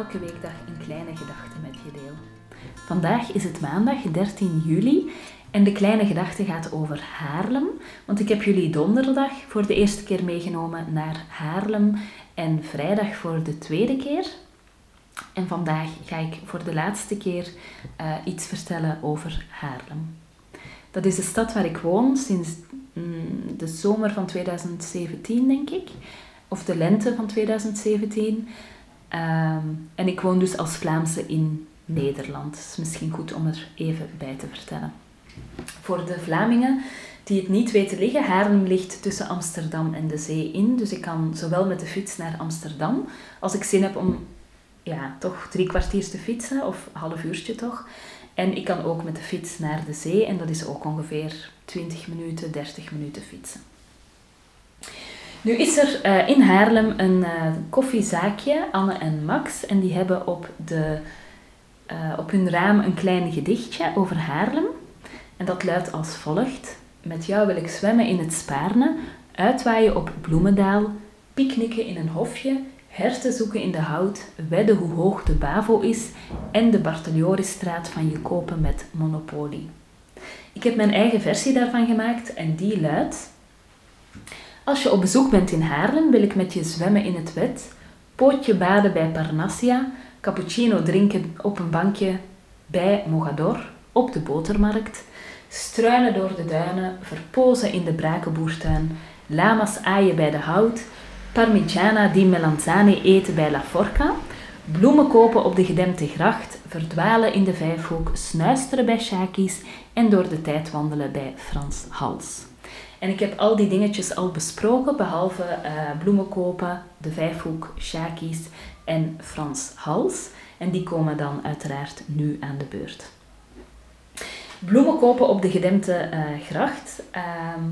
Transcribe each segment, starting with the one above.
elke weekdag een kleine gedachte met je deel. Vandaag is het maandag 13 juli en de kleine gedachte gaat over Haarlem, want ik heb jullie donderdag voor de eerste keer meegenomen naar Haarlem en vrijdag voor de tweede keer. En vandaag ga ik voor de laatste keer uh, iets vertellen over Haarlem. Dat is de stad waar ik woon sinds mm, de zomer van 2017, denk ik of de lente van 2017. Ehm, en ik woon dus als Vlaamse in Nederland. Is misschien goed om er even bij te vertellen. Voor de Vlamingen die het niet weten liggen, Haarlem ligt tussen Amsterdam en de zee in. Dus ik kan zowel met de fiets naar Amsterdam, als ik zin heb om ja, toch drie kwartiers te fietsen, of een half uurtje toch. En ik kan ook met de fiets naar de zee en dat is ook ongeveer 20 minuten, 30 minuten fietsen. Nu is er uh, in Haarlem een uh, koffiezaakje, Anne en Max, en die hebben op, de, uh, op hun raam een klein gedichtje over Haarlem. En dat luidt als volgt. Met jou wil ik zwemmen in het Spaarne, uitwaaien op Bloemendaal, picknicken in een hofje, herten zoeken in de hout, wedden hoe hoog de Bavo is en de Barteliorisstraat van je kopen met Monopoly. Ik heb mijn eigen versie daarvan gemaakt en die luidt... Als je op bezoek bent in Haarlem, wil ik met je zwemmen in het wet, pootje baden bij Parnassia, cappuccino drinken op een bankje bij Mogador, op de botermarkt, struinen door de duinen, verpozen in de brakenboertuin, lama's aaien bij de hout, parmigiana di melanzane eten bij La Forca, bloemen kopen op de gedempte gracht, verdwalen in de Vijfhoek, snuisteren bij Shaki's en door de tijd wandelen bij Frans Hals. En ik heb al die dingetjes al besproken, behalve uh, bloemen kopen, de Vijfhoek, Shaki's en Frans Hals. En die komen dan uiteraard nu aan de beurt. Bloemen kopen op de gedempte uh, gracht. Ehm,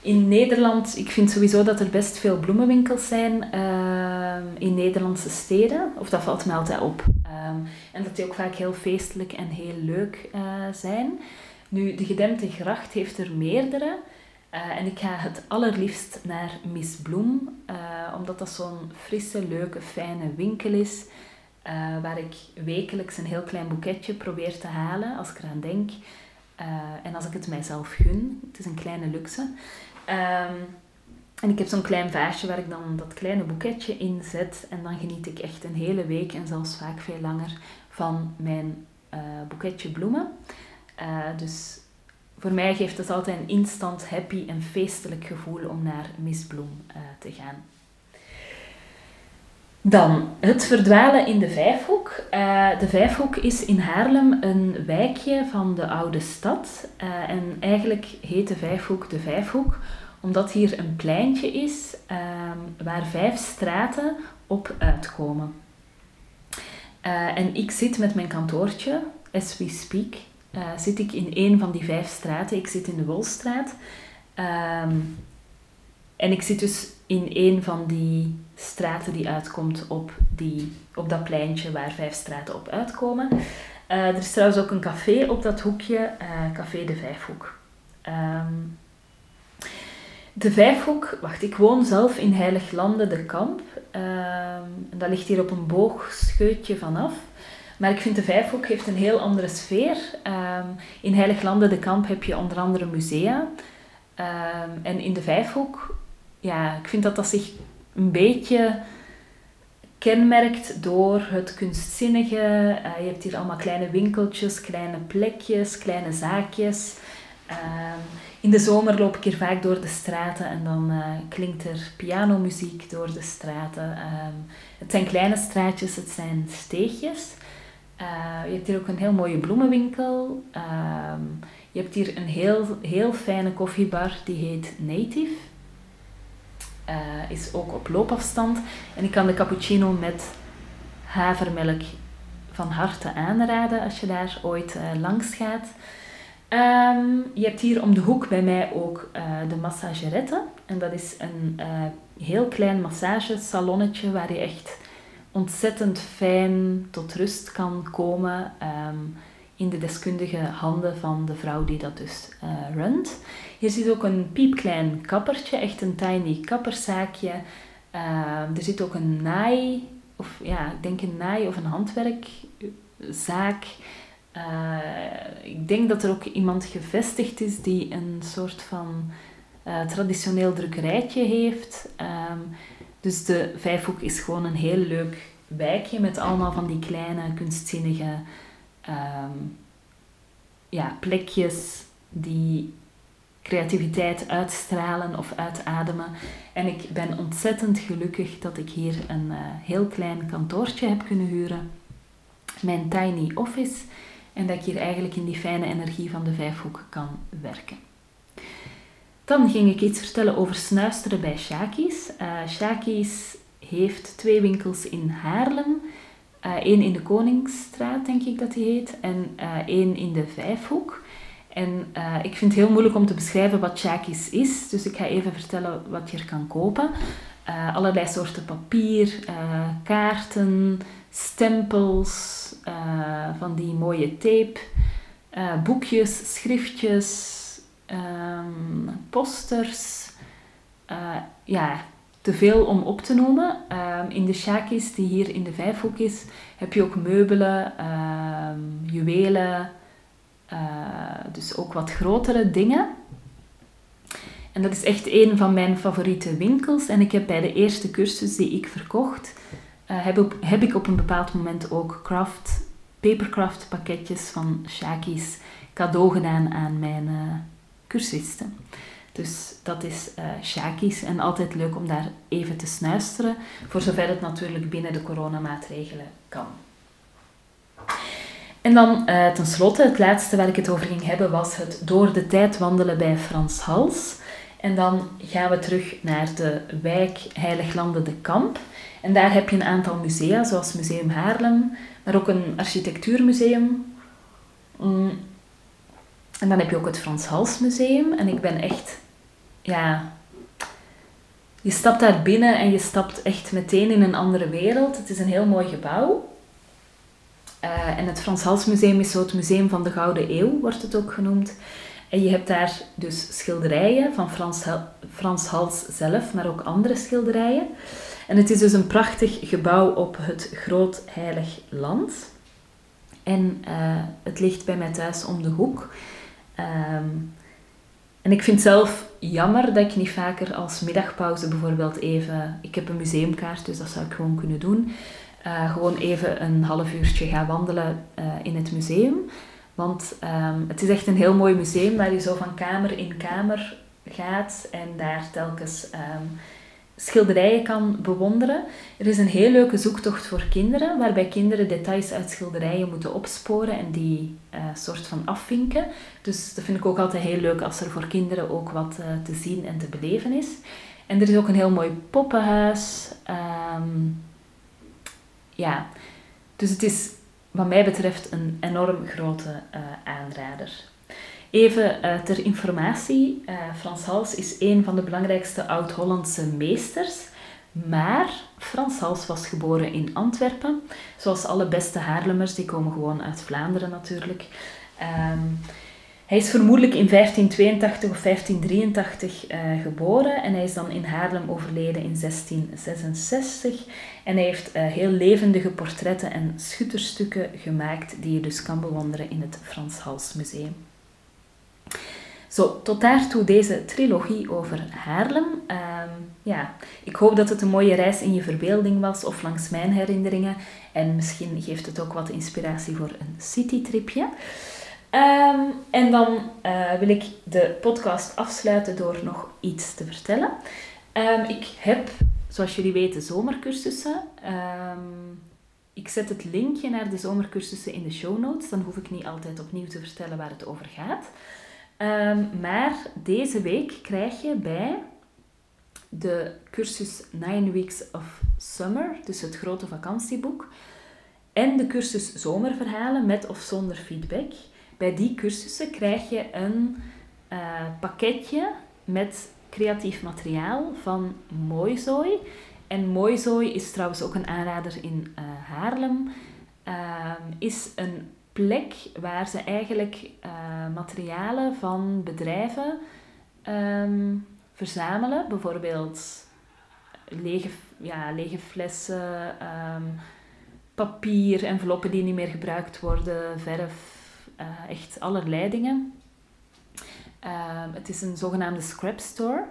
in Nederland, ik vind sowieso dat er best veel bloemenwinkels zijn uh, in Nederlandse steden. Of dat valt me altijd op. Um, en dat die ook vaak heel feestelijk en heel leuk uh, zijn. Nu, de gedempte gracht heeft er meerdere. Uh, en ik ga het allerliefst naar Miss Bloem, uh, omdat dat zo'n frisse, leuke, fijne winkel is. Uh, waar ik wekelijks een heel klein boeketje probeer te halen als ik eraan denk. en als ik het mijzelf gun. Het is een kleine luxe. Um, en ik heb zo'n klein vaasje waar ik dan dat kleine boeketje in zet. En dan geniet ik echt een hele week en zelfs vaak veel langer van mijn boeketje bloemen. dus voor mij geeft het altijd een instant happy en feestelijk gevoel om naar Miss Bloem uh, te gaan. Dan het verdwalen in de Vijfhoek. Uh, de Vijfhoek is in Haarlem een wijkje van de oude stad. Uh, en eigenlijk heet de Vijfhoek de Vijfhoek omdat hier een pleintje is ehm, waar vijf straten op uitkomen. en ik zit met mijn kantoortje, as we speak, uh, zit ik in een van die vijf straten. Ik zit in de Wolstraat. Ehm, en ik zit dus in een van die straten die uitkomt op, die, op dat pleintje waar vijf straten op uitkomen. Uh, er is trouwens ook een café op dat hoekje, uh, Café de Vijfhoek. Um, de Vijfhoek, wacht, ik woon zelf in Heiliglanden de Kamp. Um, dat ligt hier op een boogscheutje vanaf. Maar ik vind de Vijfhoek heeft een heel andere sfeer. Um, in Heiliglanden de Kamp heb je onder andere musea. Um, en in de Vijfhoek, ja, ik vind dat dat zich een beetje kenmerkt door het kunstzinnige. Uh, je hebt hier allemaal kleine winkeltjes, kleine plekjes, kleine zaakjes. Um, in de zomer loop ik hier vaak door de straten en dan uh, klinkt er pianomuziek door de straten. het zijn kleine straatjes, het zijn steegjes. Uh, je hebt hier ook een heel mooie bloemenwinkel. Uh, je hebt hier een heel, heel fijne koffiebar, die heet Native. Uh, is ook op loopafstand. En ik kan de cappuccino met havermelk van harte aanraden als je daar ooit langs gaat. Um, je hebt hier om de hoek bij mij ook de massagerette. En dat is een heel klein massagesalonnetje waar je echt ontzettend fijn tot rust kan komen um, in de deskundige handen van de vrouw die dat dus uh, runt. Hier zit ook een piepklein kappertje, echt een tiny kapperszaakje. Uh, er zit ook een naai of ja, ik denk een naai- of een handwerkzaak. Uh, ik denk dat er ook iemand gevestigd is die een soort van uh, traditioneel drukkerijtje heeft. Um, dus de Vijfhoek is gewoon een heel leuk wijkje met allemaal van die kleine kunstzinnige um, ja, plekjes die creativiteit uitstralen of uitademen. En ik ben ontzettend gelukkig dat ik hier een uh, heel klein kantoortje heb kunnen huren. Mijn tiny office. En dat ik hier eigenlijk in die fijne energie van de Vijfhoek kan werken. Dan ging ik iets vertellen over snuisteren bij Shaki's. Uh, Shaki's heeft twee winkels in Haarlem. Eén uh, in de Koningsstraat, denk ik dat die heet, en uh, één in de Vijfhoek. En ik vind het heel moeilijk om te beschrijven wat Shaki's is, dus ik ga even vertellen wat je er kan kopen. Allerlei soorten papier, kaarten, stempels, van die mooie tape, boekjes, schriftjes, um, posters. ja, te veel om op te noemen. Um, in de Shaki's, die hier in de Vijfhoek is, heb je ook meubelen, um, juwelen, uh, dus ook wat grotere dingen. En dat is echt een van mijn favoriete winkels. En ik heb bij de eerste cursus die ik verkocht, uh, heb, ik op een bepaald moment ook craft, papercraft pakketjes van Shaki's cadeau gedaan aan mijn Dus dat is uh, en altijd leuk om daar even te snuisteren, voor zover het natuurlijk binnen de coronamaatregelen kan. En dan uh, tenslotte, het laatste waar ik het over ging hebben, was het door de tijd wandelen bij Frans Hals. En dan gaan we terug naar de wijk Heiliglanden de Kamp. En daar heb je een aantal musea, zoals Museum Haarlem, maar ook een architectuurmuseum. Mm. En dan heb je ook het Frans Hals Museum. En ik ben echt, ja, je stapt daar binnen en je stapt echt meteen in een andere wereld. Het is een heel mooi gebouw. Uh, en het Frans Hals Museum is zo het museum van de Gouden Eeuw, wordt het ook genoemd. En je hebt daar dus schilderijen van Frans, Frans Hals zelf, maar ook andere schilderijen. En het is dus een prachtig gebouw op het Groot Heilig Land. En uh, het ligt bij mij thuis om de hoek. Um, en ik vind zelf jammer dat ik niet vaker als middagpauze bijvoorbeeld even... Ik heb een museumkaart, dus dat zou ik gewoon kunnen doen uh, gewoon even een half uurtje gaan wandelen uh, in het museum. Want um, het is echt een heel mooi museum waar je zo van kamer in kamer gaat en daar telkens um, schilderijen kan bewonderen. Er is een heel leuke zoektocht voor kinderen, waarbij kinderen details uit schilderijen moeten opsporen en die soort van afvinken. Dus dat vind ik ook altijd heel leuk als er voor kinderen ook wat uh, te zien en te beleven is. En er is ook een heel mooi poppenhuis. Um, ja, dus het is wat mij betreft een enorm grote uh, aanrader. Even uh, ter informatie, Frans Hals is een van de belangrijkste oud-Hollandse meesters. Maar Frans Hals was geboren in Antwerpen. Zoals alle beste Haarlemmers, die komen gewoon uit Vlaanderen natuurlijk. Um, hij is vermoedelijk in 1582 of 1583 uh, geboren en hij is dan in Haarlem overleden in 1666. En hij heeft uh, heel levendige portretten en schutterstukken gemaakt die je dus kan bewonderen in het Frans Hals Museum. Zo, tot daartoe deze trilogie over Haarlem. Uh, ja, ik hoop dat het een mooie reis in je verbeelding was of langs mijn herinneringen. En misschien geeft het ook wat inspiratie voor een citytripje. Um, en dan uh, wil ik de podcast afsluiten door nog iets te vertellen. Um, ik heb, zoals jullie weten, zomercursussen. Ik zet het linkje naar de zomercursussen in de show notes. Dan hoef ik niet altijd opnieuw te vertellen waar het over gaat. maar deze week krijg je bij de cursus 9 Weeks of Summer, dus het grote vakantieboek, en de cursus Zomerverhalen met of zonder feedback bij die cursussen krijg je een uh, pakketje met creatief materiaal van Mooizooi. En Mooizooi is trouwens ook een aanrader in uh, Haarlem. Uh, is een plek waar ze eigenlijk uh, materialen van bedrijven um, verzamelen. Bijvoorbeeld lege, ja, lege flessen, ehm, papier, enveloppen die niet meer gebruikt worden, verf, uh, echt allerlei dingen. Ehm, het is een zogenaamde scrap store.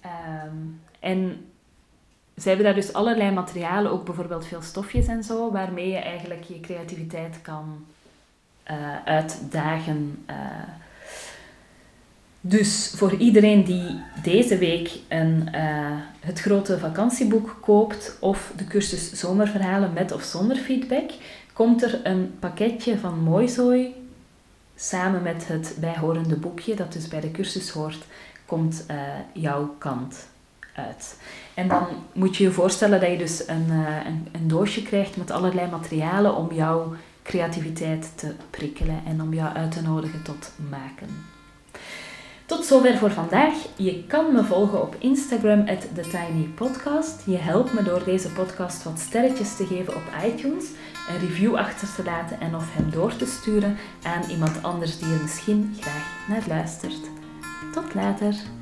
Ehm, en ze hebben daar dus allerlei materialen, ook bijvoorbeeld veel stofjes en zo, waarmee je eigenlijk je creativiteit kan uh, uitdagen. Dus voor iedereen die deze week een, uh, het grote vakantieboek koopt of de cursus Zomerverhalen met of zonder feedback, komt er een pakketje van Mooizooi samen met het bijhorende boekje, dat dus bij de cursus hoort, komt jouw kant uit. En dan moet je je voorstellen dat je dus een, een, een doosje krijgt met allerlei materialen om jouw creativiteit te prikkelen en om jou uit te nodigen tot maken. Tot zover voor vandaag. Je kan me volgen op Instagram at TheTinyPodcast. Je helpt me door deze podcast wat sterretjes te geven op iTunes, een review achter te laten en of hem door te sturen aan iemand anders die er misschien graag naar luistert. Tot later!